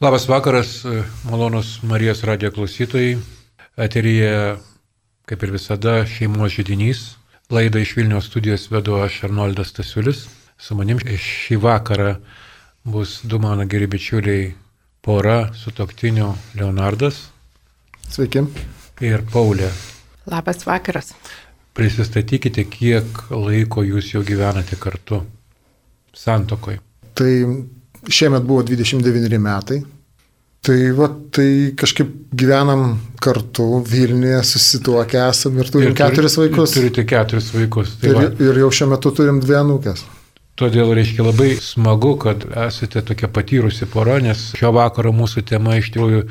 Labas vakaras, malonus Marijos radijo klausytojai. Eteryje, kaip ir visada, šeimos žydinys. Laidą iš Vilniaus studijos vedu aš Arnoldas Tasiulis. Su manim šį vakarą bus du mano geri bičiuliai pora su toktiniu Leonardas. Sveiki. Ir Paulė. Labas vakaras. Prisistatykite, kiek laiko jūs jau gyvenate kartu santokoj. Tai šiemet buvo 29 metai. Tai va, tai kažkaip gyvenam kartu, Vilniuje susituokę esam ir turim ir turi, keturis vaikus. Turite keturis vaikus. Tai ir, va. ir jau šiuo metu turim dvi anūkės. Todėl reiškia labai smagu, kad esate tokia patyrusi pora, nes šio vakaro mūsų tema iš tikrųjų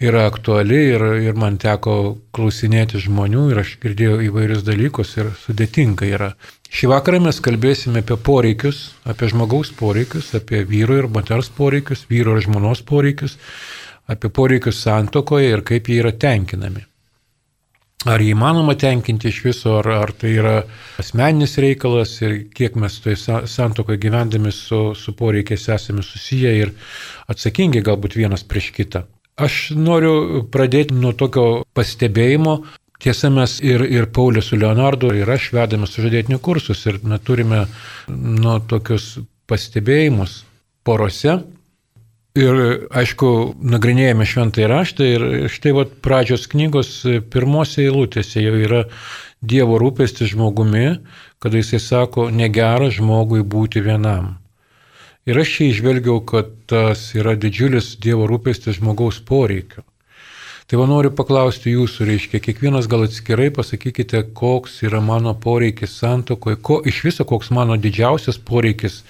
yra aktuali ir, ir man teko klausinėti žmonių ir aš girdėjau įvairius dalykus ir sudėtinga yra. Šį vakarą mes kalbėsime apie poreikius, apie žmogaus poreikius, apie vyro ir moters poreikius, vyro ir žmonos poreikius, apie poreikius santokoje ir kaip jie yra tenkinami. Ar jį įmanoma tenkinti iš viso, ar, ar tai yra asmeninis reikalas ir kiek mes toje santokoje gyvendami su, su poreikiais esame susiję ir atsakingi galbūt vienas prieš kitą. Aš noriu pradėti nuo tokio pastebėjimo, Tiesa, mes ir, ir Paulius su Leonardu, ir aš vedame sužadėtinių kursus ir na, turime nu, tokius pastebėjimus porose. Ir, aišku, nagrinėjame šventąjį raštą ir štai vat, pradžios knygos pirmose eilutėse jau yra Dievo rūpestis žmogumi, kada jisai sako, negera žmogui būti vienam. Ir aš čia išvelgiau, kad tas yra didžiulis Dievo rūpestis žmogaus poreikiu. Tai va noriu paklausti jūsų, reiškia, kiekvienas gal atskirai pasakykite, koks yra mano poreikis santokoje, ko iš viso, koks mano didžiausias poreikis,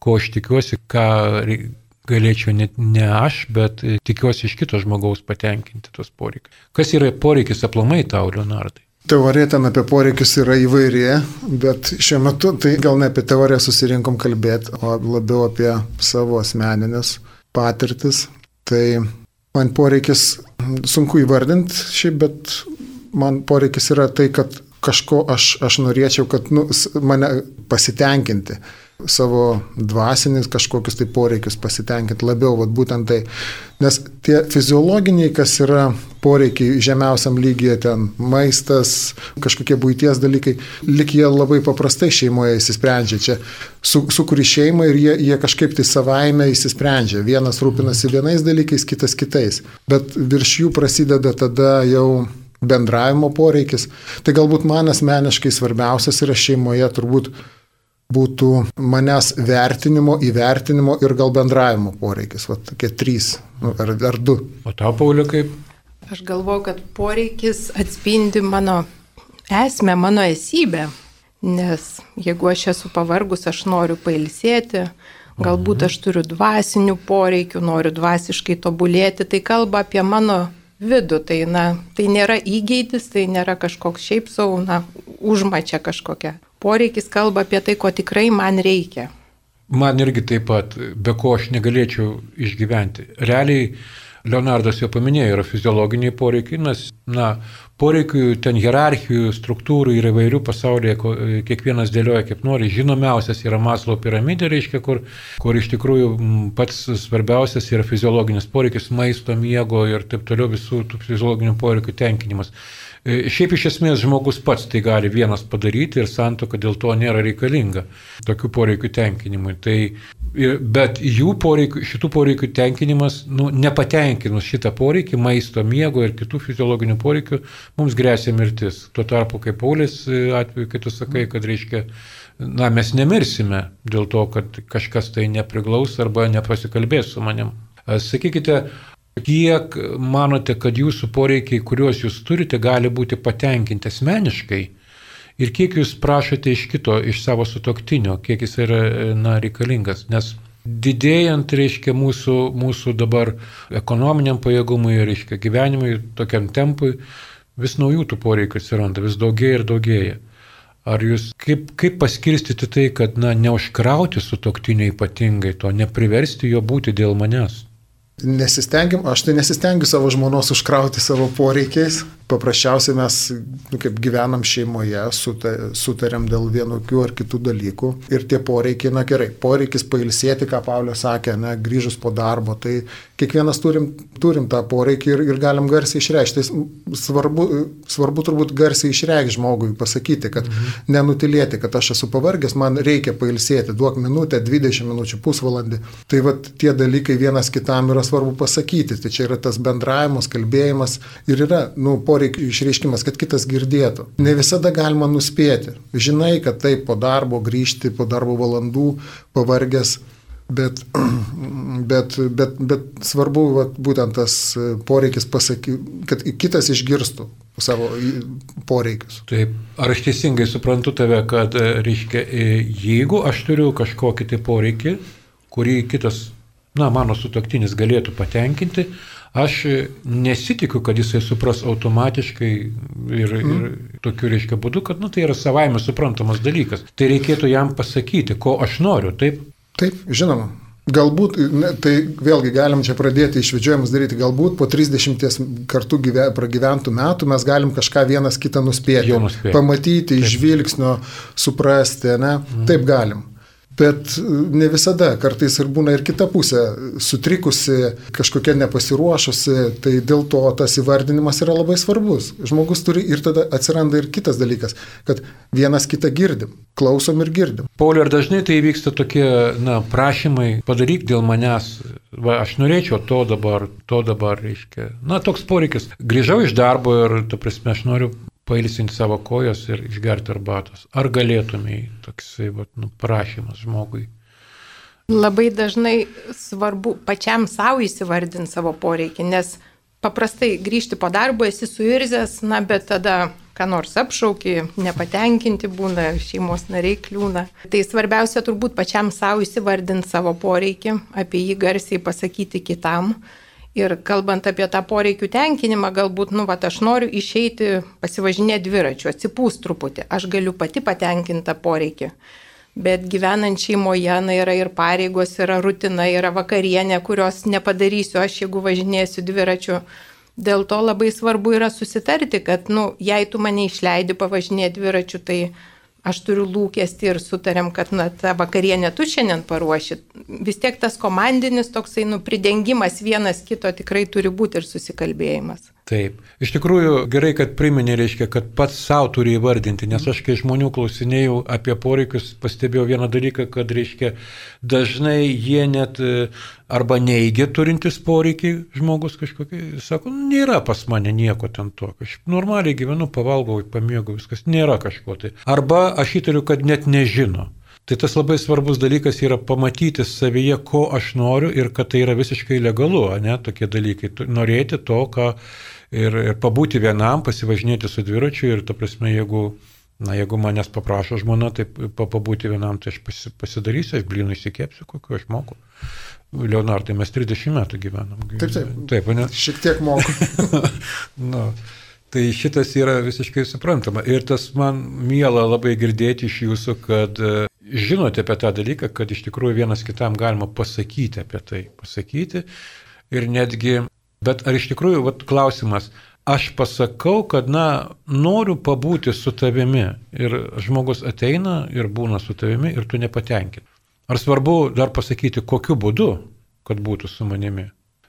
ko aš tikiuosi, ką galėčiau net ne aš, bet tikiuosi iš kito žmogaus patenkinti tos poreikius. Kas yra poreikis aplamai tau, Leonardai? Teorija ten apie poreikius yra įvairi, bet šiuo metu tai gal ne apie teoriją susirinkom kalbėti, o labiau apie savo asmeninės patirtis. Tai man poreikis sunku įvardinti šiaip, bet man poreikis yra tai, kad kažko aš, aš norėčiau, kad nu, mane pasitenkinti savo dvasinis kažkokius tai poreikius pasitenkinti labiau, vat, būtent tai. Nes tie fiziologiniai, kas yra poreikiai žemiausiam lygiai, ten maistas, kažkokie būties dalykai, lik jie labai paprastai šeimoje įsisprendžia. Čia su, sukuri šeimą ir jie, jie kažkaip tai savaime įsisprendžia. Vienas rūpinasi vienais dalykais, kitas kitais. Bet virš jų prasideda tada jau bendravimo poreikis. Tai galbūt man asmeniškai svarbiausias yra šeimoje turbūt būtų manęs vertinimo, įvertinimo ir gal bendravimo poreikis. Va tokie trys nu, ar, ar du. O tau, Paulė, kaip? Aš galvoju, kad poreikis atspindi mano esmę, mano esybę. Nes jeigu aš esu pavargus, aš noriu pailsėti, galbūt aš turiu dvasinių poreikių, noriu dvasiškai tobulėti, tai kalba apie mano vidų. Tai, na, tai nėra įgeidis, tai nėra kažkoks šiaip savo, na, užmačia kažkokia poreikis kalba apie tai, ko tikrai man reikia. Man irgi taip pat, be ko aš negalėčiau išgyventi. Realiai, Leonardas jau paminėjo, yra fiziologiniai poreikiai, nes, na, poreikių ten hierarchijų, struktūrų yra įvairių pasaulyje, kiekvienas dėlioja kaip nori. Žinomiausias yra Maslo piramidė, reiškia, kur, kur iš tikrųjų pats svarbiausias yra fiziologinis poreikis, maisto, miego ir taip toliau visų tų fiziologinių poreikių tenkinimas. E, šiaip iš esmės žmogus pats tai gali vienas padaryti ir santoka dėl to nėra reikalinga tokių poreikių tenkinimui. Tai, bet jų poreikių, šitų poreikių tenkinimas, nu, nepatenkinus šitą poreikį, maisto, miego ir kitų fiziologinių poreikių, mums grėsia mirtis. Tuo tarpu, kaip Paulius e, atveju, kai tu sakai, kad reiškia, na, mes nemirsime dėl to, kad kažkas tai nepriglaus arba nepasikalbės su manim. Sakykite, Kiek manote, kad jūsų poreikiai, kuriuos jūs turite, gali būti patenkinti asmeniškai ir kiek jūs prašote iš kito, iš savo sutoktinio, kiek jis yra na, reikalingas? Nes didėjant, reiškia, mūsų, mūsų dabar ekonominiam pajėgumui, reiškia, gyvenimui, tokiam tempui, vis naujų tų poreikių atsiranda, vis daugėja ir daugėja. Ar jūs kaip, kaip paskirstyti tai, kad, na, neužkrauti su toktinio ypatingai to, nepriversti jo būti dėl manęs? Nesistengiam, aš tai nesistengiu savo žmonos užkrauti savo poreikiais, paprasčiausiai mes, nu, kaip gyvenam šeimoje, sutarėm dėl vienokių ar kitų dalykų ir tie poreikiai, na gerai, poreikis pailsėti, ką Paulė sakė, ne, grįžus po darbo, tai kiekvienas turim, turim tą poreikį ir, ir galim garsiai išreikšti. Tai svarbu, svarbu turbūt garsiai išreikšti žmogui, pasakyti, kad mhm. nenutilėti, kad aš esu pavargęs, man reikia pailsėti, duok minutę, 20 minučių, pusvalandį. Tai va tie dalykai vienas kitam yra svarbu pasakyti. Tai čia yra tas bendravimas, kalbėjimas ir yra, nu, poreikis poreikių išreiškimas, kad kitas girdėtų. Ne visada galima nuspėti. Žinai, kad taip po darbo grįžti, po darbo valandų pavargęs, bet, bet, bet, bet svarbu va, būtent tas poreikis pasakyti, kad kitas išgirstų savo poreikius. Taip, ar aš teisingai suprantu tave, kad, reiškia, jeigu aš turiu kažkokį tai poreikį, kurį kitas, na, mano sutoktinis galėtų patenkinti, Aš nesitikiu, kad jisai supras automatiškai ir, mm. ir tokiu reiškia būdu, kad nu, tai yra savaime suprantamas dalykas. Tai reikėtų jam pasakyti, ko aš noriu, taip? Taip, žinoma. Galbūt, ne, tai vėlgi galim čia pradėti išvedžiojimus daryti, galbūt po 30 kartų gyve, pragyventų metų mes galim kažką vienas kitą nuspėti. nuspėti. Pamatyti, iš žvilgsnio, suprasti, ne? Mm. Taip galim. Bet e, ne visada, kartais ir būna ir kita pusė, sutrikusi, kažkokia nepasiruošusi, tai dėl to tas įvardinimas yra labai svarbus. Žmogus turi ir tada atsiranda ir kitas dalykas, kad vienas kitą girdim, klausom ir girdim. Pauliu, ar dažnai tai vyksta tokie, na, prašymai, padaryk dėl manęs, va, aš norėčiau to dabar, to dabar, reiškia. Na, toks poreikis. Grįžau iš darbo ir, tu prasme, aš noriu pailsinti savo kojas ir išgerti arbatos. Ar galėtumai toksai vat, nu, prašymas žmogui? Labai dažnai svarbu pačiam savo įsivardinti savo poreikį, nes paprastai grįžti po darbo esi suirzęs, na bet tada ką nors apšaukį, nepatenkinti būna, šeimos nariai kliūna. Tai svarbiausia turbūt pačiam savo įsivardinti savo poreikį, apie jį garsiai pasakyti kitam Ir kalbant apie tą poreikių tenkinimą, galbūt, nu, va, aš noriu išeiti, pasivažinėti dviračiu, atsipūst truputį, aš galiu pati patenkinti tą poreikį. Bet gyvenant šeimoje, na, yra ir pareigos, yra rutina, yra vakarienė, kurios nepadarysiu aš, jeigu važinėsiu dviračiu. Dėl to labai svarbu yra susitarti, kad, nu, jei tu mane išleidi pavažinėti dviračiu, tai aš turiu lūkesti ir sutarėm, kad na, tą vakarienę tu šiandien paruoši. Vis tiek tas komandinis toksai nu, pridengimas vienas kito tikrai turi būti ir susikalbėjimas. Taip. Iš tikrųjų, gerai, kad priminė, reiškia, kad pats savo turi įvardinti, nes aš kai žmonių klausinėjau apie poreikius, pastebėjau vieną dalyką, kad, reiškia, dažnai jie net e, arba neigia turintis poreikį žmogus kažkokį, sako, nu, nėra pas mane nieko ten to, aš normaliai gyvenu, pavalgau, pamiegu, viskas, nėra kažko tai. Arba aš įtariu, kad net nežino. Tai tas labai svarbus dalykas yra pamatyti savyje, ko aš noriu ir kad tai yra visiškai legalu, ne, tokie dalykai. Norėti to, ką ir, ir pabūti vienam, pasivažinėti su dviračiu ir, ta prasme, jeigu, na, jeigu manęs paprašo žmona, tai pabūti vienam, tai aš pasi, pasidarysiu, aš blynų įsikėpsiu, kokiu aš moku. Leonardai, mes 30 metų gyvenam. Taip, taip. Taip, ne? Šiek tiek moku. nu, tai šitas yra visiškai suprantama. Ir tas man miela labai girdėti iš jūsų, kad e, žinote apie tą dalyką, kad iš tikrųjų vienas kitam galima pasakyti apie tai. Pasakyti. Ir netgi Bet ar iš tikrųjų, vat, klausimas, aš pasakau, kad, na, noriu pabūti su tavimi ir žmogus ateina ir būna su tavimi ir tu nepatenkini. Ar svarbu dar pasakyti, kokiu būdu, kad būtų su manimi?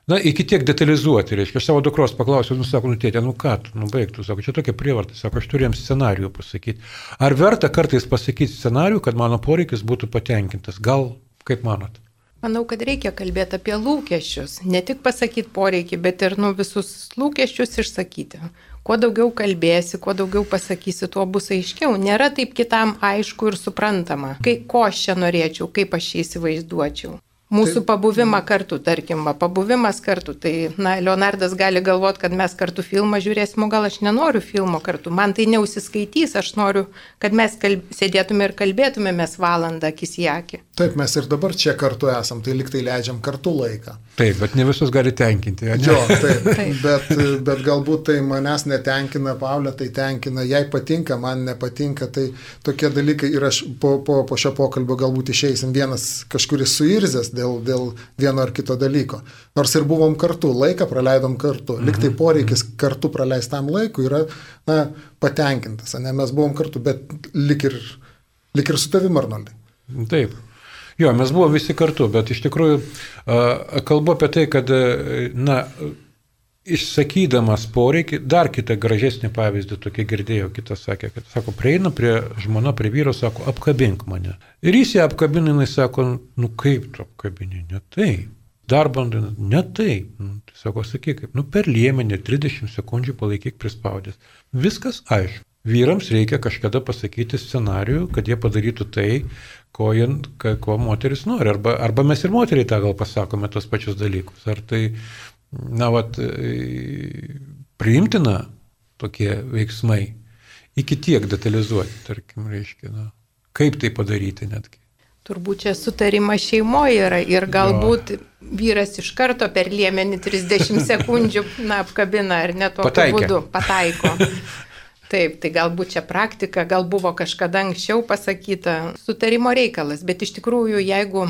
Na, iki tiek detalizuoti, reiškia, aš savo dukros paklausiau, nu, sako, nu, tėtė, nu ką, nu, baigtų, sako, čia tokia prievarta, sako, aš turėjom scenarijų pasakyti. Ar verta kartais pasakyti scenarijų, kad mano poreikis būtų patenkintas? Gal, kaip manot? Manau, kad reikia kalbėti apie lūkesčius. Ne tik pasakyti poreikį, bet ir nu, visus lūkesčius išsakyti. Kuo daugiau kalbėsi, kuo daugiau pasakysi, tuo bus aiškiau. Nėra taip kitam aišku ir suprantama. Kai ko aš čia norėčiau, kaip aš jį įsivaizduočiau. Mūsų pabuvimą kartu, tarkim, pabuvimas kartu, tai, na, Leonardas gali galvoti, kad mes kartu filmą žiūrėsim, o gal aš nenoriu filmo kartu, man tai neusiskaitys, aš noriu, kad mes kalb... sėdėtume ir kalbėtumėmės valandą akis į akį. Taip, mes ir dabar čia kartu esam, tai liktai leidžiam kartu laiką. Taip, bet ne visus gali tenkinti. Jo, taip, taip. Bet, bet galbūt tai manęs netenkina, Paulė tai tenkina, jai patinka, man nepatinka, tai tokie dalykai ir aš po, po, po šio pokalbio galbūt išeisim vienas kažkuris suirzęs dėl, dėl vieno ar kito dalyko. Nors ir buvom kartu, laiką praleidom kartu. Liktai poreikis kartu praleistam laikui yra na, patenkintas. Ne? Mes buvom kartu, bet lik ir, lik ir su tavim, Arnoldai. Taip. Jo, mes buvome visi kartu, bet iš tikrųjų kalbu apie tai, kad, na, išsakydamas poreikį, dar kitą gražesnį pavyzdį tokį girdėjau, kitas sakė, kad, sako, prieina prie žmona, prie vyro, sako, apkabink mane. Ir jis ją apkabina, jis sako, nu kaip tu apkabini, ne taip. Dar bandai, ne taip. Nu, tai sako, sakyk, kaip, nu per liemenį 30 sekundžių palaikyk prispaudęs. Viskas aišku. Vyrams reikia kažkada pasakyti scenarijų, kad jie padarytų tai, ko, jie, ko moteris nori. Arba, arba mes ir moteriai tą gal pasakome tos pačius dalykus. Ar tai na, vat, e, priimtina tokie veiksmai, iki tiek detalizuoti, tarkim, reiškia, na, kaip tai padaryti netgi. Turbūt čia sutarimas šeimoje yra ir galbūt jo. vyras iš karto per liemenį 30 sekundžių, na, apkabina ar ne tokiu Pataikė. būdu pataiko. Taip, tai galbūt čia praktika, gal buvo kažkada anksčiau pasakyta, sutarimo reikalas, bet iš tikrųjų, jeigu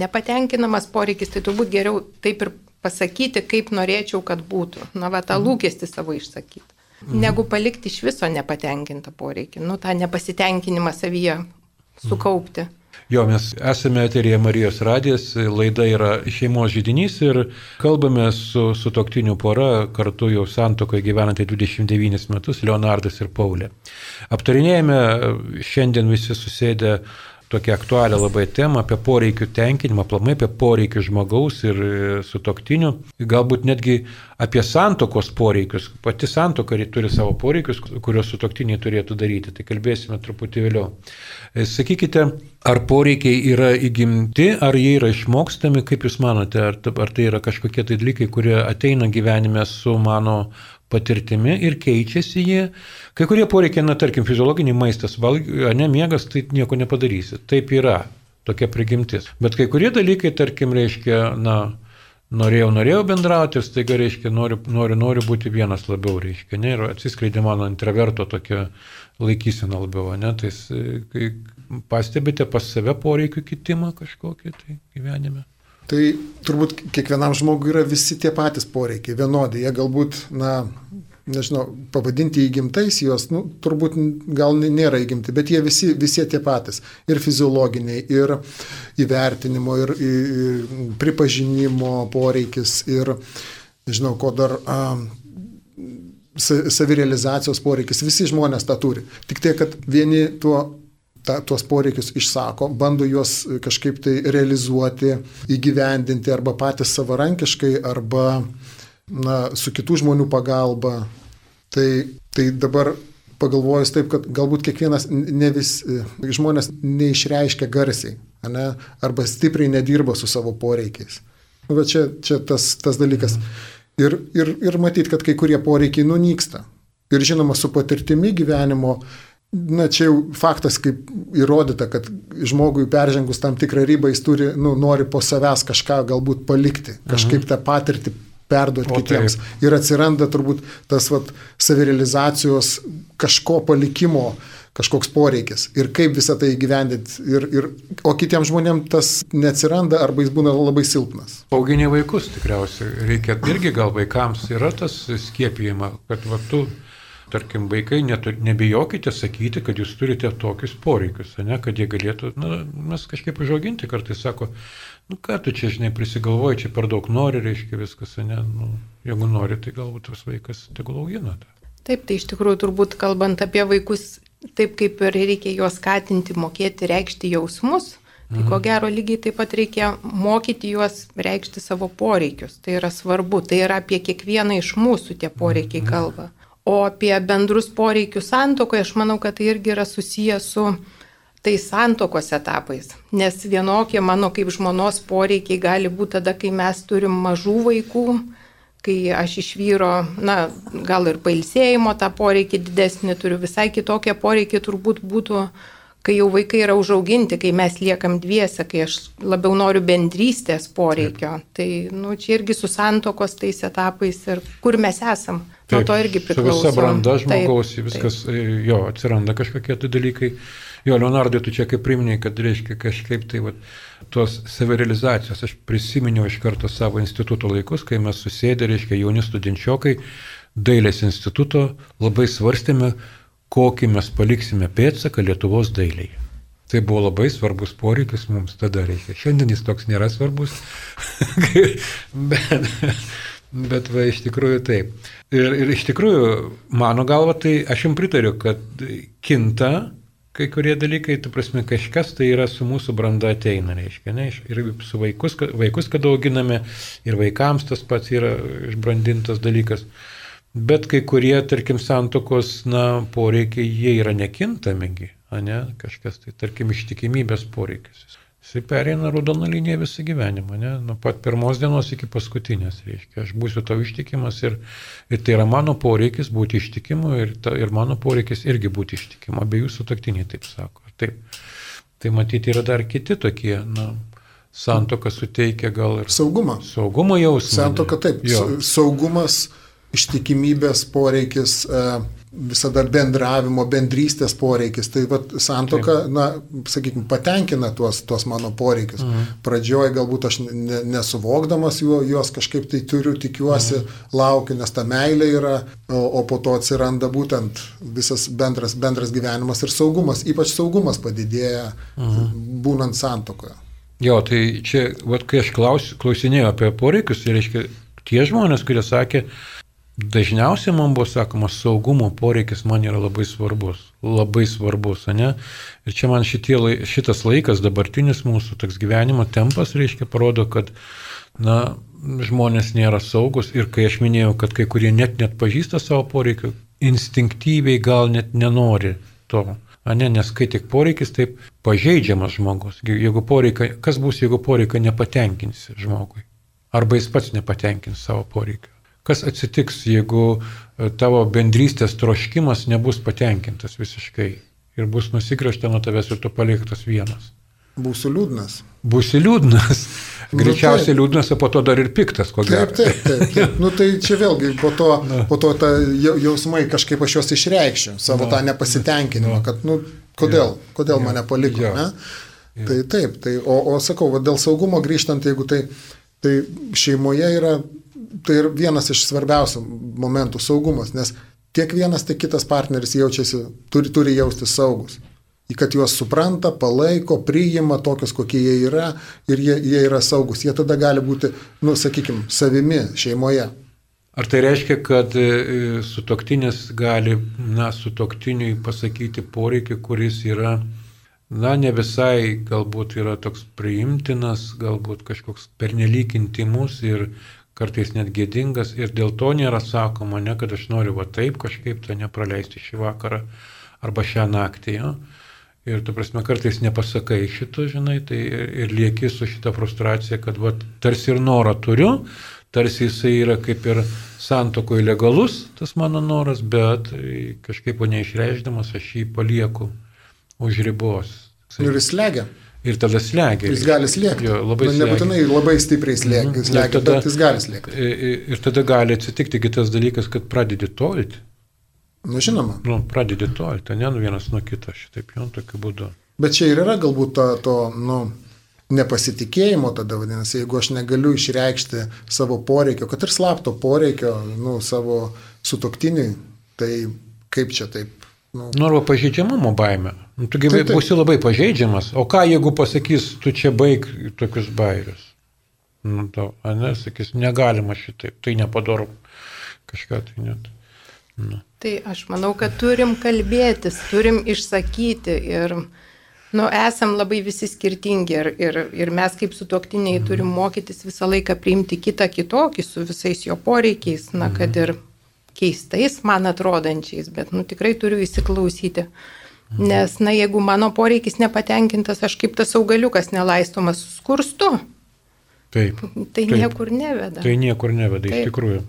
nepatenkinamas poreikis, tai turbūt geriau taip ir pasakyti, kaip norėčiau, kad būtų. Na, va, tą mhm. lūkestį savo išsakyti. Mhm. Negu palikti iš viso nepatenkintą poreikį. Nu, tą nepasitenkinimą savyje sukaupti. Mhm. Jo, mes esame eterija Marijos radijas, laida yra šeimos žydinys ir kalbame su, su toktiniu pora, kartu jau santokoje gyvenantį 29 metus, Leonardas ir Paulė. Aptarinėjame šiandien visi susėdę tokią aktualią labai temą apie poreikių tenkinimą, aplamai apie poreikių žmogaus ir e, sutoktinių, galbūt netgi apie santokos poreikius. Pati santoka turi savo poreikius, kuriuos sutoktiniai turėtų daryti, tai kalbėsime truputį vėliau. E, sakykite, ar poreikiai yra įgimti, ar jie yra išmokstami, kaip Jūs manote, ar, ar tai yra kažkokie tai dalykai, kurie ateina gyvenime su mano patirtimi ir keičiasi jie. Kai kurie poreikiai, na tarkim, fiziologiniai maistas, valg, ne miegas, tai nieko nepadarysi. Taip yra, tokia prigimtis. Bet kai kurie dalykai, tarkim, reiškia, na, norėjau, norėjau bendrauti ir staiga, reiškia, noriu, noriu, noriu būti vienas labiau, reiškia, ne, ir atsiskleidė mano intraverto tokia laikysena labiau, ne, tai kai pastebite pas save poreikių kitimą kažkokį tai gyvenime. Tai turbūt kiekvienam žmogui yra visi tie patys poreikiai, vienodai. Jie galbūt, na, nežinau, pavadinti įgimtais juos, nu, turbūt gal nėra įgimti, bet jie visi, visi tie patys. Ir fiziologiniai, ir įvertinimo, ir, ir pripažinimo poreikis, ir, nežinau, ko dar... A, savirealizacijos poreikis, visi žmonės tą turi. Tik tai, kad vieni tuo ta, tuos poreikius išsako, bando juos kažkaip tai realizuoti, įgyvendinti arba patys savarankiškai, arba na, su kitų žmonių pagalba. Tai, tai dabar pagalvojus taip, kad galbūt kiekvienas, ne vis, žmonės neišreiškia garsiai, ne, arba stipriai nedirba su savo poreikiais. Nu, bet čia, čia tas, tas dalykas. Ir, ir, ir matyt, kad kai kurie poreikiai nunyksta. Ir žinoma, su patirtimi gyvenimo Na, čia jau faktas, kaip įrodyta, kad žmogui peržengus tam tikrą ribą jis turi, nu, nori po savęs kažką galbūt palikti, kažkaip tą patirtį perduoti kitiems. Taip. Ir atsiranda turbūt tas vat, savirealizacijos kažko palikimo kažkoks poreikis ir kaip visą tai įgyvendinti. Ir, ir, o kitiems žmonėms tas neatsiranda arba jis būna labai silpnas. Auginė vaikus tikriausiai. Reikia irgi gal vaikams yra tas skiepijima, kad va, tu tarkim, vaikai, netur, nebijokite sakyti, kad jūs turite tokius poreikius, ne, kad jie galėtų, na, mes kažkaip užauginti kartais sako, nu ką tu čia, žinai, prisigalvoji, čia per daug nori, reiškia viskas, ne, nu, jeigu nori, tai galbūt tas vaikas tegul augina. Taip, tai iš tikrųjų turbūt kalbant apie vaikus, taip kaip ir reikia juos skatinti, mokėti reikšti jausmus, Tai ko mhm. gero lygiai taip pat reikia mokyti juos reikšti savo poreikius. Tai yra svarbu, tai yra apie kiekvieną iš mūsų tie poreikiai mhm. O apie bendrus poreikius santokoje, aš manau, kad tai irgi yra susijęs su tais santokos etapais. Nes vienokie mano kaip žmonos poreikiai gali būti tada, kai mes turim mažų vaikų, kai aš iš vyro, na, gal ir pailsėjimo tą poreikį didesnį turiu, visai kitokie poreikiai turbūt būtų kai jau vaikai yra užauginti, kai mes liekam dviese, kai aš labiau noriu bendrystės poreikio. Taip. Tai, nu, čia irgi su santokos tais etapais ir kur mes esam. Nuo to irgi priklauso. Visa branda žmogaus, taip, viskas, taip. jo, atsiranda kažkokie tai dalykai. Jo, Leonardai, tu čia kaip priminėjai, kad reiškia kažkaip tai va, tos savirealizacijos. Aš prisiminiau iš karto savo instituto laikus, kai mes susėdė, reiškia, jauni studenčiokai, dailės instituto, labai svarstėme, kokį mes paliksime pėdsaką Lietuvos dailiai. Tai buvo labai svarbus poreikis mums tada reikia. Šiandien jis toks nėra svarbus, bet, bet va, iš tikrųjų taip. Ir, ir iš tikrųjų, mano galva, tai aš jums pritariu, kad kinta kai kurie dalykai, tu prasme, kažkas tai yra su mūsų branda ateina, reiškia, ne, ir su vaikus, vaikus kada auginame, ir vaikams tas pats yra išbrandintas dalykas. Bet kai kurie, tarkim, santokos, na, poreikiai, jie yra nekintamigi, ne, kažkas tai, tarkim, ištikimybės poreikis. Jisai pereina raudoną liniją visą gyvenimą, ne, nuo pat pirmos dienos iki paskutinės, reiškia, aš būsiu tau ištikimas ir, ir tai yra mano poreikis būti ištikimu ir, ta, ir mano poreikis irgi būti ištikimu, abiejų sutoktiniai taip sako. Taip. Tai matyti yra dar kiti tokie, na, santoka suteikia gal ir saugumą. Saugumo jausmą. Santoka taip, jo. saugumas ištikimybės poreikis, e, visada bendravimo, bendrystės poreikis. Tai vat, santoka, na, sakykime, patenkina tuos, tuos mano poreikius. Mhm. Pradžioje galbūt aš ne, nesuvokdamas juo, juos kažkaip tai turiu, tikiuosi, mhm. laukiu, nes ta meilė yra, o, o po to atsiranda būtent visas bendras, bendras gyvenimas ir saugumas. Ypač saugumas padidėja mhm. būnant santokoje. Jo, tai čia, vat, kai aš klaus, klausinėjau apie poreikius, tai reiškia, tie žmonės, kurie sakė, Dažniausiai man buvo sakoma, saugumo poreikis man yra labai svarbus. Labai svarbus, ne? Ir čia man šitie, šitas laikas, dabartinis mūsų toks gyvenimo tempas, reiškia, parodo, kad, na, žmonės nėra saugus ir kai aš minėjau, kad kai kurie net net pažįsta savo poreikių, instinktyviai gal net nenori to. Ne, nes kai tik poreikis, taip pažeidžiamas žmogus. Jeigu poreikia, kas bus, jeigu poreikia nepatenkinsi žmogui? Arba jis pats nepatenkins savo poreikio. Kas atsitiks, jeigu e, tavo bendrystės troškimas nebus patenkintas visiškai ir bus nusigręžta nuo tavęs ir tu paliktas vienas? Būsiu liūdnas. Būsi liūdnas. Nu, Greičiausiai nu, liūdnas, o po to dar ir piktas, ko gero. Taip, taip, taip. taip. Nu, tai čia vėlgi po to, po to ta jausmai kažkaip aš juos išreikščiau, savo tą nepasitenkinimą, kad, nu, kodėl, kodėl mane paliko, ne? Tai taip, tai, o, o sakau, va, dėl saugumo grįžtant, jeigu tai, tai šeimoje yra tai yra vienas iš svarbiausių momentų - saugumas, nes tiek vienas, tiek kitas partneris jaučiasi, turi, turi jausti saugus. Į kad juos supranta, palaiko, priima tokius, kokie jie yra ir jie, jie yra saugus. Jie tada gali būti, nu, sakykime, savimi šeimoje. Ar tai reiškia, kad e, sutoktinis gali, na, sutoktiniui pasakyti poreikį, kuris yra, na, ne visai galbūt yra toks priimtinas, galbūt kažkoks pernelyg intimus ir kartais net gėdingas ir dėl to nėra sakoma, ne, kad aš noriu va taip kažkaip tą nepraleisti šį vakarą arba šią naktį. Jo. Ir tu prasme, kartais nepasakai šito, žinai, tai ir, ir lieki su šitą frustraciją, kad va, tarsi ir norą turiu, tarsi jisai yra kaip ir santokoje legalus, tas mano noras, bet kažkaip neišreišdamas aš jį palieku už ribos. Ir jis legia. Ir tada slegia. Jis gali slėgti. Jo, labai Na, nebūtinai labai stipriai slėgia, mm -hmm. slegia tada, bet jis gali slėgti. Ir tada gali atsitikti kitas dalykas, kad pradedi tolti. Na, žinoma. Nu, pradedi tolti, ne nu vienas nuo kito, šitaip jau tokiu būdu. Bet čia ir yra galbūt to, to nu, nepasitikėjimo tada vadinasi, jeigu aš negaliu išreikšti savo poreikio, kad ir slapto poreikio, nu, savo sutoktiniui, tai kaip čia taip Nu, nu arba pažeidžiamumo baime. Nu, tu gyvai būsi labai pažeidžiamas. O ką jeigu pasakys, tu čia baig tokius bairius? Nu, to, ne, sakys, negalima šitaip, tai nepadarom kažką tai net. Nu. Tai aš manau, kad turim kalbėtis, turim išsakyti ir, nu, esam labai visi skirtingi ir, ir, ir mes kaip sutoktiniai mm. turim mokytis visą laiką priimti kitą kitokį su visais jo poreikiais, na, mm. kad ir keistais man atrodančiais, bet nu, tikrai turiu įsiklausyti. Nes, na, jeigu mano poreikis nepatenkintas, aš kaip tas augaliukas nelaistomas skurstu. Taip. Tai taip. niekur neveda. Tai niekur neveda, taip. iš tikrųjų.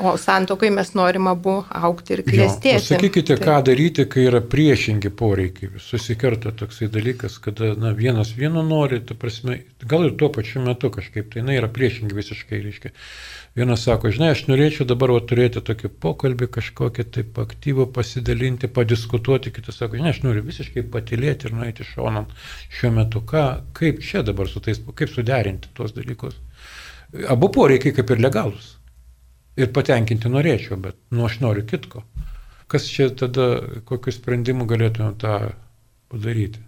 O santokai mes norim abu aukti ir klėstėti. Pasakykite, ką daryti, kai yra priešingi poreikiai. Susikerta toksai dalykas, kada na, vienas vieno nori, ta prasme, gal ir tuo pačiu metu kažkaip, tai na, yra priešingi visiškai, reiškia. Vienas sako, žinai, aš norėčiau dabar va, turėti tokį pokalbį, kažkokį taip aktyvų pasidalinti, padiskutuoti, kitas sako, žinai, aš noriu visiškai patilėti ir nueiti šonan šiuo metu. Ką, kaip čia dabar su tais, kaip suderinti tuos dalykus? Abu poreikiai kaip ir legalus ir patenkinti norėčiau, bet nu aš noriu kitko. Kas čia tada, kokiu sprendimu galėtume tą padaryti?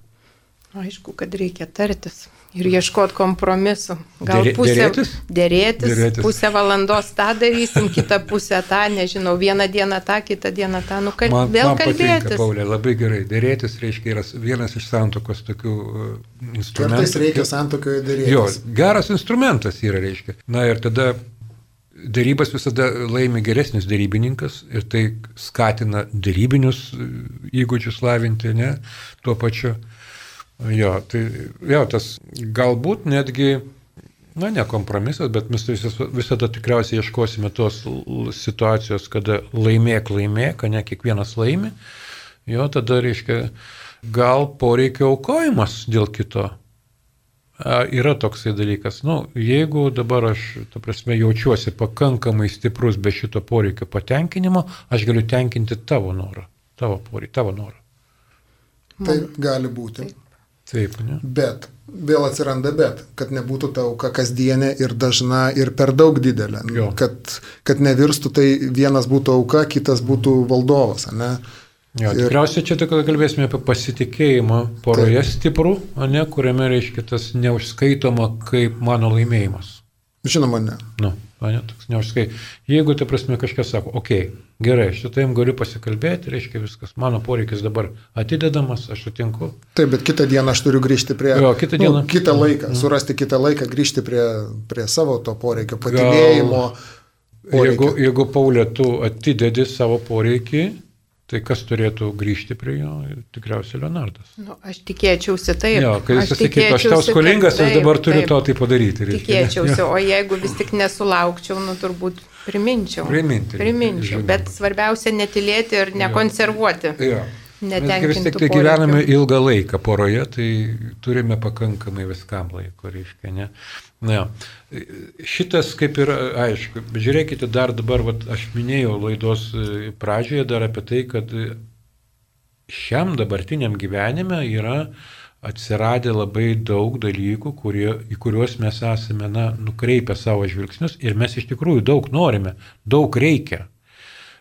Aišku, kad reikia tartis ir ieškoti kompromisu. Gal pusę, dėrėtis? Dėrėtis, dėrėtis, pusę valandos tą darysim, kitą pusę tą, nežinau, vieną dieną tą, kitą dieną tą, nu kad man, vėl man kalbėtis. Patinka, Paulė, labai gerai. Dėrėtis reiškia yra vienas iš santokos tokių uh, instrumentų. Kartais reikia santokoje dėrėtis. Jo, geras instrumentas yra, reiškia. Na ir tada Darybas visada laimi geresnis darybininkas ir tai skatina darybinius e, įgūdžius lavinti, ne, tuo pačiu. Jo, tai jo, tas galbūt netgi, na, ne kompromisas, bet mes visada tikriausiai ieškosime tos situacijos, kada laimėk, laimėk, ne kiekvienas laimi. Jo, tada reiškia, gal poreikio aukojimas dėl kito yra toksai dalykas. Nu, jeigu dabar aš, ta prasme, jaučiuosi pakankamai stiprus be šito poreikio patenkinimo, aš galiu tenkinti tavo norą, tavo poreikį, tavo norą. Taip gali būti. Taip, ne? Bet vėl atsiranda bet, kad nebūtų ta auka kasdienė ir dažna ir per daug didelė. Jo. Kad, kad nevirstų tai vienas būtų auka, kitas būtų valdovas. Ne? Jo. Tikriausiai čia tik kalbėsime apie pasitikėjimą poroje Taip. stiprų, o ne kuriame reiškia tas neužskaitoma kaip mano laimėjimas. Žinoma, ne. Nu, ne, toks neužskai. Jeigu, tai prasme, kažkas sako, okei, okay, gerai, šitam galiu pasikalbėti, reiškia viskas, mano poreikis dabar atidedamas, aš sutinku. Taip, bet kitą dieną aš turiu grįžti prie... Jo, kitą dieną. Nu, kitą laiką, mm. surasti kitą laiką, grįžti prie, prie savo to poreikio, patilėjimo. Gal... Jeigu, jeigu Paulė, tu atidedi savo poreikį, Tai kas turėtų grįžti prie jo? Tikriausiai Leonardas. Nu, aš tikėčiausi taip. Jo, kai jis sakytų, aš tau skolingas, aš dabar turiu taip, to tai padaryti. Reiškia, tikėčiausi, o jeigu vis tik nesulaukčiau, nu turbūt priminčiau. Priminti. Priminčiau, žinoma. bet svarbiausia netilėti ir nekonservuoti. Jo. Mes vis tik tai gyvename ilgą laiką poroje, tai turime pakankamai viskam laiko, reiškia, ne? Na, šitas kaip ir aišku, žiūrėkite dar dabar, vat, aš minėjau laidos e, pradžioje dar apie tai, kad šiam dabartiniam gyvenime yra atsiradę labai daug dalykų, kurie, į kuriuos mes esame na, nukreipę savo žvilgsnius ir mes iš tikrųjų daug norime, daug reikia.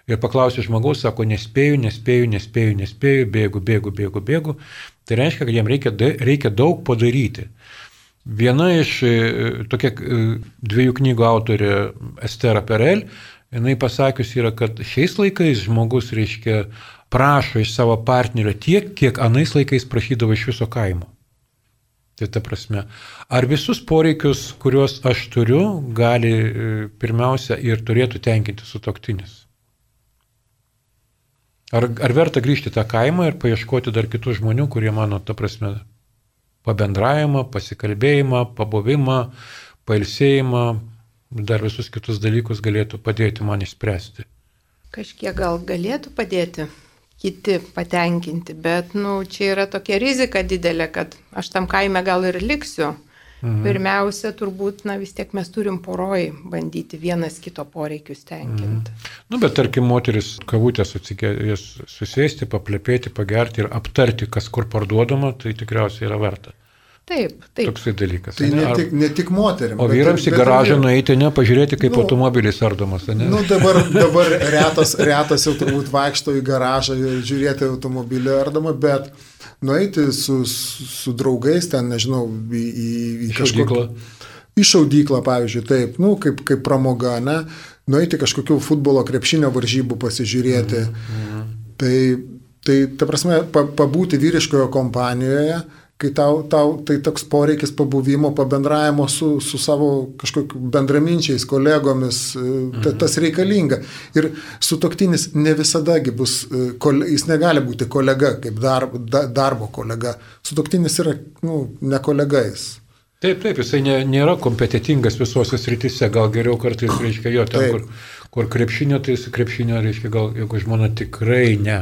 Ir paklausė žmogaus, sako, nespėju, nespėju, nespėju, nespėju, bėgu, bėgu, bėgu, bėgu. Tai reiškia, kad jam reikia, reikia daug padaryti. Viena iš e, tokia e, dviejų knygų autorė Estera Perel, jinai pasakius yra, kad šiais laikais žmogus, reiškia, prašo iš savo partnerio tiek, kiek anais laikais prašydavo iš viso kaimo. Tai ta prasme, ar visus poreikius, kuriuos aš turiu, gali e, pirmiausia ir turėtų tenkinti sutoktinis? Ar, ar verta grįžti tą kaimą ir paieškoti dar kitų žmonių, kurie mano, ta prasme, pabendravimą, pasikalbėjimą, pabuvimą, pailsėjimą, dar visus kitus dalykus galėtų padėti man išspręsti. Kažkiek gal galėtų padėti kiti patenkinti, bet nu, čia yra tokia rizika didelė, kad aš tam kaime gal ir liksiu, Mhm. Pirmiausia, turbūt, na vis tiek mes turim poroj bandyti vienas kito poreikius tenkinti. Mhm. Nu, bet tarkim, moteris kavutės atsikės, susėsti, paplepėti, pagerti ir aptarti, kas kur parduodama, tai tikriausiai yra verta. Taip, taip. Toksai dalykas. Tai ne, ne, tik, ne tik moterim. O vyrams į garažą nueiti, ne, pažiūrėti, kaip nu, automobilis ardomas, ne? Nu, dabar, dabar retas, retas jau turbūt vaikšto į garažą žiūrėti automobilį ardomą, bet nueiti su, su draugais ten, nežinau, į, į, į kažkokią... Į šaudyklą, pavyzdžiui, taip, nu, kaip, kaip pramoga, ne, nueiti kažkokių futbolo krepšinio varžybų pasižiūrėti. Mm, mm. Tai, tai, ta prasme, pa, pabūti vyriškojo kompanijoje, kai tau, tau tai toks poreikis pabuvimo, pabendravimo su, su savo kažkokiu bendraminčiais, kolegomis, e, ta, mhm. tas reikalinga. Ir sutoktinis ne visadagi bus, e, jis negali būti kolega, kaip darbo, darbo kolega. Sutoktinis yra nu, ne kolegais. Taip, taip, jisai nė, nėra kompetitingas visose srityse, gal geriau kartais, reiškia, jo, ten, Taip. kur, kur krepšinio, tai su krepšinio, reiškia, gal jeigu žmona tikrai ne,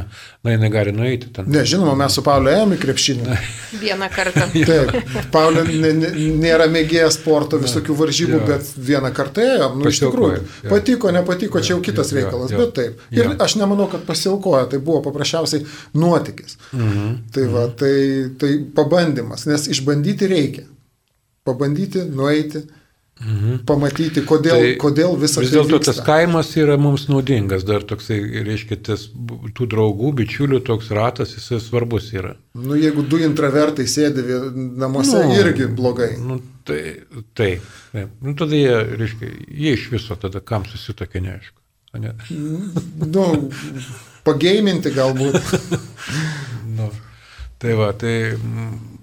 na, jinai gali nueiti ten. Ne, žinoma, mes su Pauliu ėjome į krepšinį. Vieną kartą. Taip, n- nėra mėgėjas sporto visokių varžybų, Jo. bet vieną kartą ėjom. Nu, iš tikrųjų, jo. patiko, nepatiko, čia jau kitas jo, reikalas, jo. bet taip. Ir Jo. aš nemanau, kad pasiaukojo, tai buvo paprasčiausiai nuotykis. Mhm. Tai, va, tai, tai pabandymas, nes išbandyti reikia. Pabandyti, nueiti, pamatyti, kodėl, Tai kodėl visą Vis tai dėlto tas kaimas yra mums naudingas, dar toksai, reiškia, tas, tų draugų, bičiulių toks ratas, jisai svarbus yra. Nu, jeigu du intravertai sėdi namuose, Nu, irgi blogai. Nu, tai, tai, taip. Nu, tada jie, reiškia, jie iš viso tada kam susitokė, neaišku. Ne? Nu, pageiminti galbūt. Nu, tai va, tai. mm,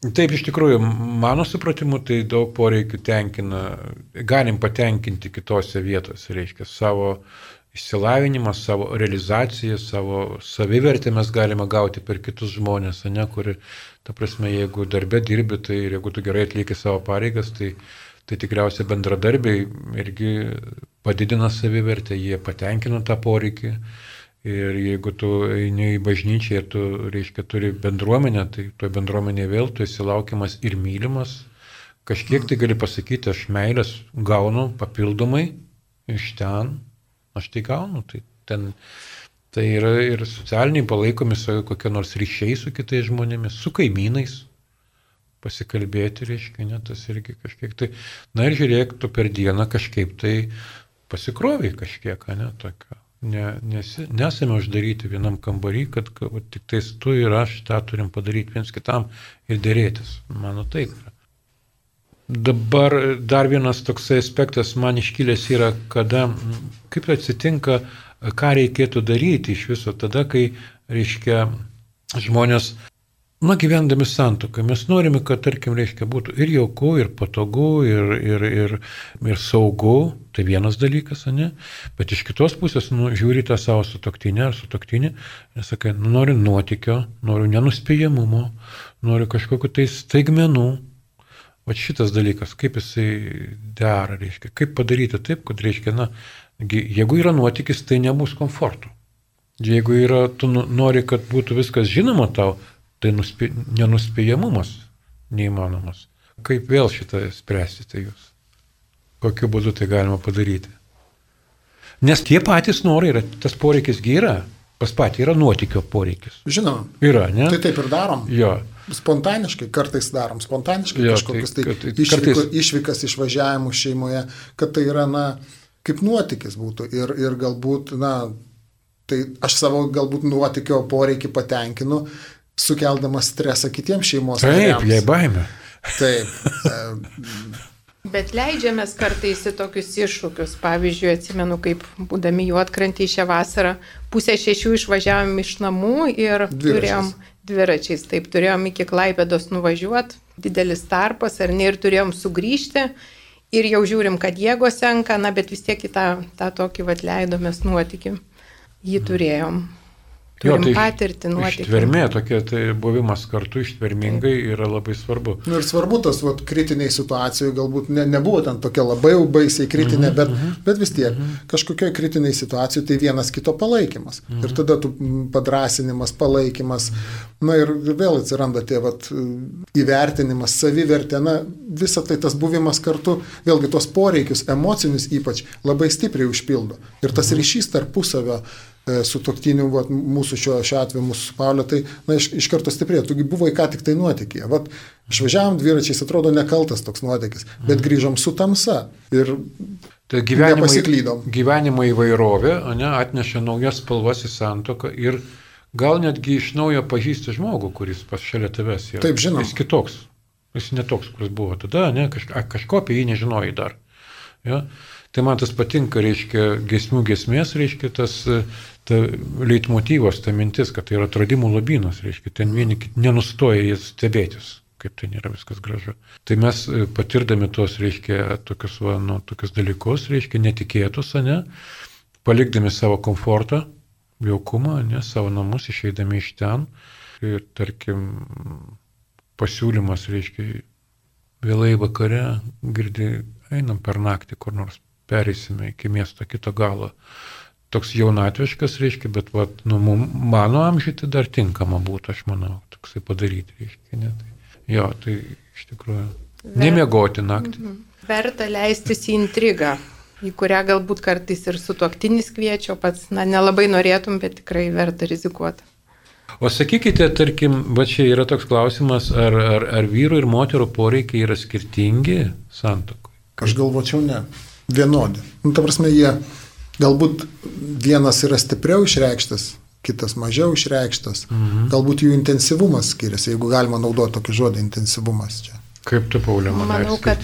Taip, iš tikrųjų, mano supratimu, tai daug poreikių tenkina, galim patenkinti kitose vietose, reiškia, savo išsilavinimą, savo realizaciją, savo savivertę mes galime gauti per kitus žmonės, ne, kuri, ta prasme, jeigu darbė dirbi, tai jeigu tu gerai atlieki savo pareigas, tai, tai tikriausiai bendradarbiai irgi padidina savivertę, jie patenkina tą poreikį. Ir jeigu tu eini į bažnyčią ir tu, reiškia, turi bendruomenę, tai toje bendruomenėje vėl tu esi laukiamas ir mylimas. Kažkiek tai gali pasakyti, aš meilės gaunu papildomai iš ten, aš tai gaunu. Tai, ten, tai yra ir socialiniai palaikomi su kokie nors ryšiai su kitais žmonėmis, su kaimynais pasikalbėti, reiškia, ne, tas irgi kažkiek tai. Na ir žiūrėk, tu per dieną kažkaip tai pasikroviai kažkiek, ne, tokio. Ne, nesi, nesame uždaryti vienam kambarį, kad, va, tik tais tu ir aš tą turim padaryti viens kitam ir dėrėtis. Mano taip yra. Dabar dar vienas toksai aspektas man iškilęs yra, kada, kaip atsitinka, ką reikėtų daryti iš viso tada, kai, reiškia, žmonės Na, gyvendami santoką, mes norime, kad, tarkim, reiškia, būtų ir jauku, ir patogu, ir, ir, ir, ir saugu, tai vienas dalykas, ne? Bet iš kitos pusės, nu, žiūri tą savo sutoktinę ar sutoktinį, ir sakai, nu, noriu nuotikio, noriu nenuspėjamumo, noriu kažkokiu tai staigmenų. O šitas dalykas, kaip jisai dera, reiškia, kaip padaryti taip, kad, reiškia, na, jeigu yra nuotykis, tai nebus komforto. Jeigu yra, tu nu- nori, kad būtų viskas žinoma tau, tai nuspė, nenuspėjamumas neįmanomas. Kaip vėl šitą spręsite jūs? Kokiu būdu tai galima padaryti? Nes tie patys norai yra, tas poreikis gi yra. Pas patį yra nuotikio poreikis. Žinoma, Yra, ne? tai taip ir darom. Jo. Spontaniškai, kartais darom spontaniškai Jo, kažkokius tai tai, tai išvyko, kartais- išvykas išvažiavimų šeimoje, kad tai yra, na, kaip nuotykis būtų. Ir, ir galbūt, na, tai aš savo galbūt nuotikio poreikį patenkinu, sukeldamas stresą kitiems šeimos Taip, nariams. jai baime. Taip. Bet leidžiamės kartais į tokius iššūkius. Pavyzdžiui, atsimenu, kaip būdami juotkrantį šią vasarą, pusę šešių išvažiavom iš namų ir Dviračiais. turėjom dviračiais. Taip, turėjom iki Klaipėdos nuvažiuoti, didelis tarpas, ar ne, ir turėjom sugrįžti. Ir jau žiūrim, kad jėgos senka, na, bet vis tiek į tą, tą tokį vat leidomės nuotikį. Jį turėjom. Turim tai patirtį nuotikį. Ištvermė, tokia tai buvimas kartu ištvermingai yra labai svarbu. Nu ir svarbu tas vat, kritiniai situacijai, galbūt ne, nebuvo ten tokia labai jau baisiai kritinė, Mhm, bet, bet vis tiek kažkokioje kritiniai situacijoje tai vienas kito palaikymas. Mhm. Ir tada tu mm, padrasinimas, palaikymas. Na ir vėl atsiranda tie vat, įvertinimas, savivertė, na visa tai tas buvimas kartu, vėlgi tos poreikius, emocinius ypač, labai stipriai užpildo. Ir tas Mhm. ryšys tarpusavio su toktiniu, vat, mūsų šiuo, šiuo atveju, mūsų su Paulio, tai na, iš, iš karto stiprėjo. Tugi buvai ką tik tai nuotykėje. Vat, išvažiavam dviračiais, atrodo nekaltas toks nuotykis, bet grįžom su tamsa. Ir Tai gyvenimo, gyvenimo įvairovė ne, atneša naujas spalvas į santoką ir gal netgi iš naujo pažįsti žmogų, kuris pas šalia tavęs yra. Taip, žinom. Jis kitoks. Jis netoks, kuris buvo tada, ne, kaž, kažko apie jį nežinojai dar. Ja? Tai man tas patinka, reiškia, gesmių gesmės, reiškia, tas e, ta leitmotyvas, ta mintis, kad tai yra atradimų lobynas, reiškia, ten vieni nenustoja jis stebėtis, kaip ten yra viskas gražu. Tai mes e, patirdami tos, reiškia, tokius, va, nu, tokius dalykus, reiškia, netikėtus, ne, palikdami savo komfortą, jaukumą, ne, savo namus, išeidami iš ten ir, tarkim, pasiūlymas, reiškia, vėlai vakare, girdi, einam per naktį kur nors, perėsime iki miesto kito galo. Toks jaunatviškas, reiškia, bet vat, nu, mano amžiui tai dar tinkama būtų, aš manau, toksai padaryti, reiškia. Ne? Tai, jo, tai iš tikrųjų. Nemiegoti naktį. Mhm. Verta leistis į intrigą, į kurią galbūt kartais ir su tuoktinis kviečio, pats, na, nelabai norėtum, bet tikrai verta rizikuoti. O sakykite, tarkim, va čia yra toks klausimas, ar, ar, ar vyrų ir moterų poreikiai yra skirtingi santokui? Aš galvočiau ne vienodi. Nu, ta prasme, jie galbūt vienas yra stipriau išreikštas, kitas mažiau išreikštas. Mhm. Galbūt jų intensyvumas skiriasi, jeigu galima naudoti tokį žodį intensyvumas čia. Kaip tu, Paulė, manai? Manau, kad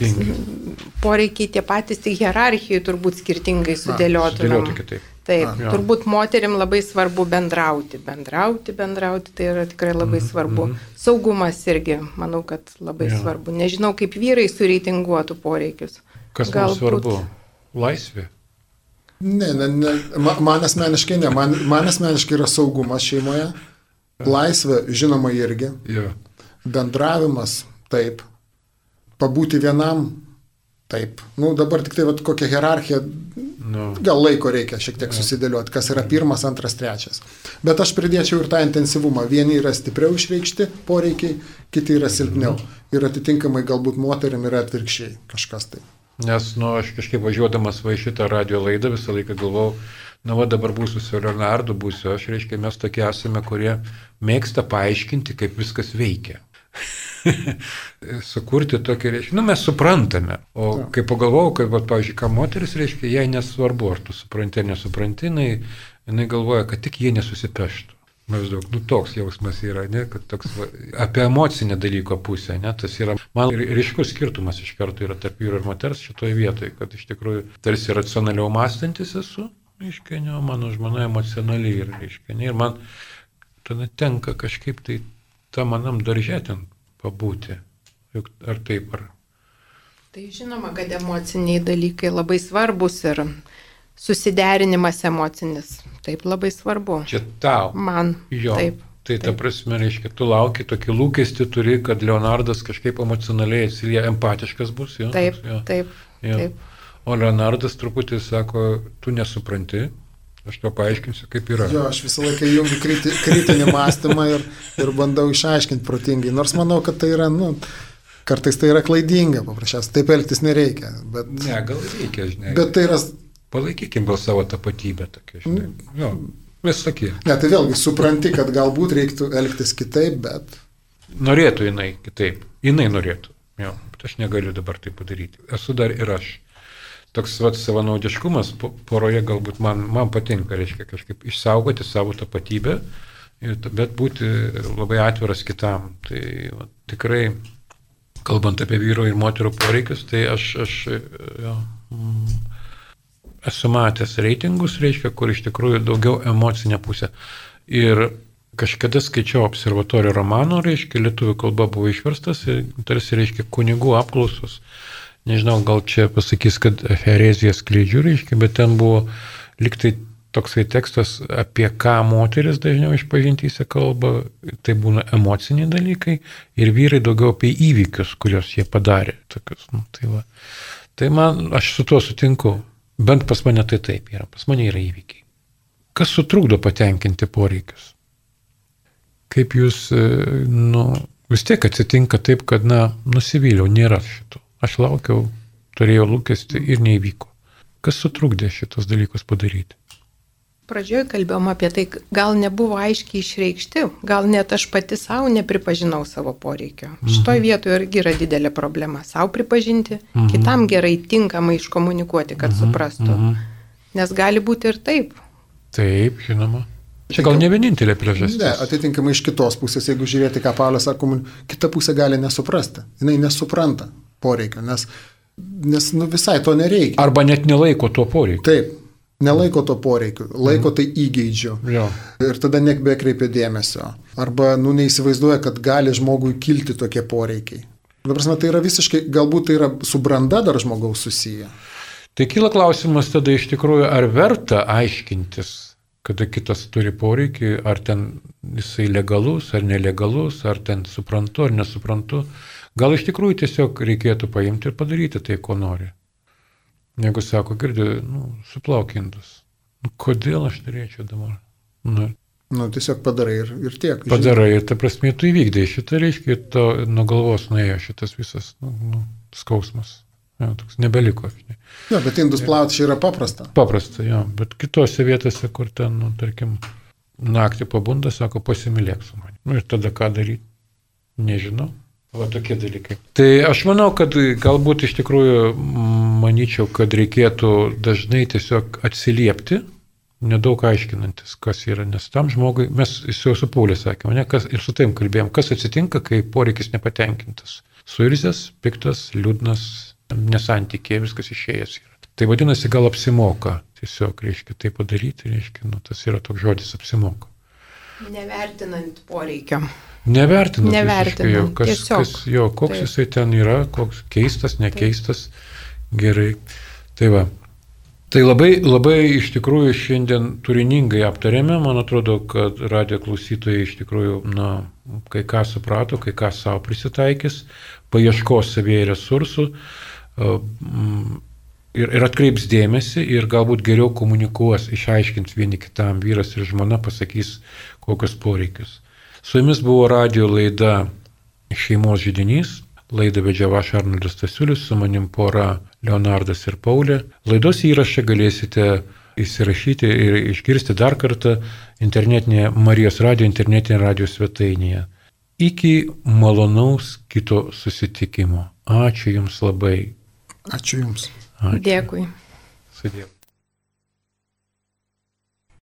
poreikiai tie patys, tik hierarchijai turbūt skirtingai sudėlioti. Sudėlioti kitaip. Taip, A, turbūt moterim labai svarbu bendrauti, bendrauti, bendrauti, tai yra tikrai labai mm, svarbu. Mm. Saugumas irgi, manau, kad labai ja. svarbu. Nežinau, kaip vyrai sureitinguotų poreikius. Kas Galbūt... mums svarbu? Laisvė. Ne, ne, ne. Man asmeniškai ne. Man, man asmeniškai yra saugumas šeimoje. Laisvė, žinoma, irgi. Ja. Bendravimas, taip. Pabūti vienam, taip. Nu, dabar tik tai vat, kokia hierarchija. No. Gal laiko reikia šiek tiek susidėlioti, kas yra pirmas, antras, trečias. Bet aš pridėčiau ir tą intensyvumą. Vieni yra stipriau išreikšti poreikiai, kiti yra silpniau. Mhm. Ir atitinkamai galbūt moterim yra atvirkščiai kažkas tai. Nes, nu, aš kažkaip važiuodamas va šitą radio laidą visą laiką galvau, nu, va dabar būsiu su Leonardu, būsiu aš, reiškia, mes tokie esame, kurie mėgsta paaiškinti, kaip viskas veikia. Sukurti tokį, reiškia, nu, mes suprantame. O ja. kai pagalvojau, kad, va, pavyzdžiui, ką moteris reiškia, jai nesvarbu, ar tu supranti ar nesupranti, jinai, jinai galvoja, kad tik jie nesusipeštų. Maždaug, nu toks jausmas yra, ne, kad toks, va, apie emocinę dalyko pusę, ne, tas yra, man ryškus skirtumas iš karto yra tarp vyro ir moters šitoje vietoje, kad iš tikrųjų tarsi racionaliau mąstantis esu, reiškia, ne, mano žmona emocionaliai yra, reiškia, ne, ir man tada tenka kažkaip tai tą manam daržė ten pabūti, juk ar taip, ar. Tai žinoma, kad emociniai dalykai labai svarbus ir susiderinimas emocinis. Taip labai svarbu. Čia tau. Man. Jo. Taip. Tai ta prasme, reiškia, tu lauki tokį lūkestį turi, kad Leonardas kažkaip emocionaliai atsilieja, empatiškas bus. Jo, taip, jo. taip, jo. taip. O Leonardas truputį sako, tu nesupranti, aš to paaiškinsiu, kaip yra. Jo, aš visą laiką jungiu kriti, kritinį mąstymą ir, ir bandau išaiškinti protingai, nors manau, kad tai yra, nu, kartais tai yra klaidinga, paprasčiausiai, taip elgtis nereikia. Bet, ne, gal reikia, žinai. Bet tai yra palaikykim gal savo tapatybę tokia, žinai. Mm. Jo, vis tokie. Ne, tai vėlgi supranti, kad galbūt reiktų elgtis kitaip, bet... Norėtų jinai kitaip, jinai norėtų. Jo, bet aš negaliu dabar tai padaryti. Esu dar ir aš. Toks vat, savanaudiškumas poroje galbūt man, man patinka, reiškia kažkaip išsaugoti savo tapatybę, bet būti labai atviras kitam. Tai vat, tikrai, kalbant apie vyro ir moterų poreikius, tai aš, aš jo, mm, esu matęs reitingus, reiškia, kur iš tikrųjų daugiau emocinė pusė. Ir kažkada skaičiau observatorio romano, reiškia, lietuvių kalba buvo išverstas ir tarsi reiškia kunigų apklausos. Nežinau, gal čia pasakys, kad hereziją skleidžiu, reiškia, bet ten buvo liktai toksai tekstas, apie ką moteris dažniau išpažintyse kalba, tai būna emociniai dalykai ir vyrai daugiau apie įvykius, kuriuos jie padarė. Tokius, nu, tai, va. tai man, aš su tuo sutinku. Bent pas mane tai taip yra, pas mane yra įvykiai. Kas sutrukdo patenkinti poreikius? Kaip jūs, e, nu, vis tiek atsitinka taip, kad, na, nusivyliau, nėra šito. Aš laukiau, turėjau lūkesti ir neįvyko. Kas sutrukdė šitos dalykus padaryti? Pradžioje kalbėjom apie tai, gal nebuvo aiškiai išreikšti, gal net aš pati savo nepripažinau savo poreikio. Mhm. Šitoje vietoje irgi yra didelė problema. Savo pripažinti, mhm. kitam gerai tinkamai iškomunikuoti, kad mhm. suprastų. Mhm. Nes gali būti ir taip. Taip, žinoma. Čia gal ne vienintelė priežastis. Ne, atitinkamai iš kitos pusės, jeigu žiūrėti, ką Paulius sako, kita pusė gali nesuprasti. Jis nesupranta poreikio, nes, nes nu, visai to nereikia. Arba net nelaiko to poreikio. Taip, Nelaiko to poreikiu, laiko tai įgeidžiu. Jo. Ir tada nebekreipia dėmesio. Arba, nu, neįsivaizduoja, kad gali žmogui kilti tokie poreikiai. Dabar, tai yra visiškai, galbūt tai yra su branda dar žmogaus susiję. Tai kyla klausimas tada iš tikrųjų, ar verta aiškintis, kada kitas turi poreikį, ar ten jisai legalus, ar nelegalus, ar ten suprantu, ar nesuprantu. Gal iš tikrųjų tiesiog reikėtų paimti ir padaryti tai, ko nori. Jeigu sako, girdi, nu, suplaukindus. Nu, kodėl aš turėčiau dabar? Nu, Nu, tiesiog padarai ir, ir tiek. padarai ir ta prasme tu įvykdai šitą, reiškia, to nuo galvos nuėjo šitas visas nu, nu, skausmas. Jo, toks nebeliko. žinai. Jo, bet indus plauti čia yra paprasta. Paprasta, jo, bet kitose vietose, kur ten, nu, tarkim, naktį pabunda, sako, pasimylėk su manimi. Nu, ir tada ką daryti? Nežinau. Va tokie dalykai. Tai aš manau, kad galbūt iš tikrųjų manyčiau, kad reikėtų dažnai tiesiog atsiliepti, nedaug aiškinantis, kas yra, nes tam žmogui, mes jau su Paulė sakėme, ne, kas, ir su taim kalbėjom, kas atsitinka, kai poreikis nepatenkintas. Suirzęs, piktas, liūdnas, nesantykė, viskas išėjęs yra. Tai vadinasi, gal apsimoka tiesiog, reiškia, tai padaryti, reiškia, nu, tas yra toks žodis apsimoka. Nevertinant poreikio. Nevertinant, Nevertinant, jo, kas, tiesiog. kas, jo, koks Taip. Taip. jisai ten yra, koks keistas, nekeistas, gerai. Tai va. Tai labai, labai iš tikrųjų šiandien turiningai aptarėme, man atrodo, kad radio klausytojai iš tikrųjų, na, kai ką suprato, kai ką savo prisitaikys, paieškos savieji resursų mm, ir, ir atkreips dėmesį ir galbūt geriau komunikuos, išaiškins vieni kitam, vyras ir žmona pasakys, kokius poreikius. Su jumis buvo radio laida Šeimos žydinys. Laidą vedžiau aš Arnoldas Stasiulis, su manim pora Leonardas ir Paulė. Laidos įrašą galėsite įsirašyti ir išgirsti dar kartą internetinėje Marijos radio internetinėje radio svetainėje. Iki malonaus kito susitikimo. Ačiū Jums labai. Ačiū Jums. Ačiū. Dėkui. Sudėjau.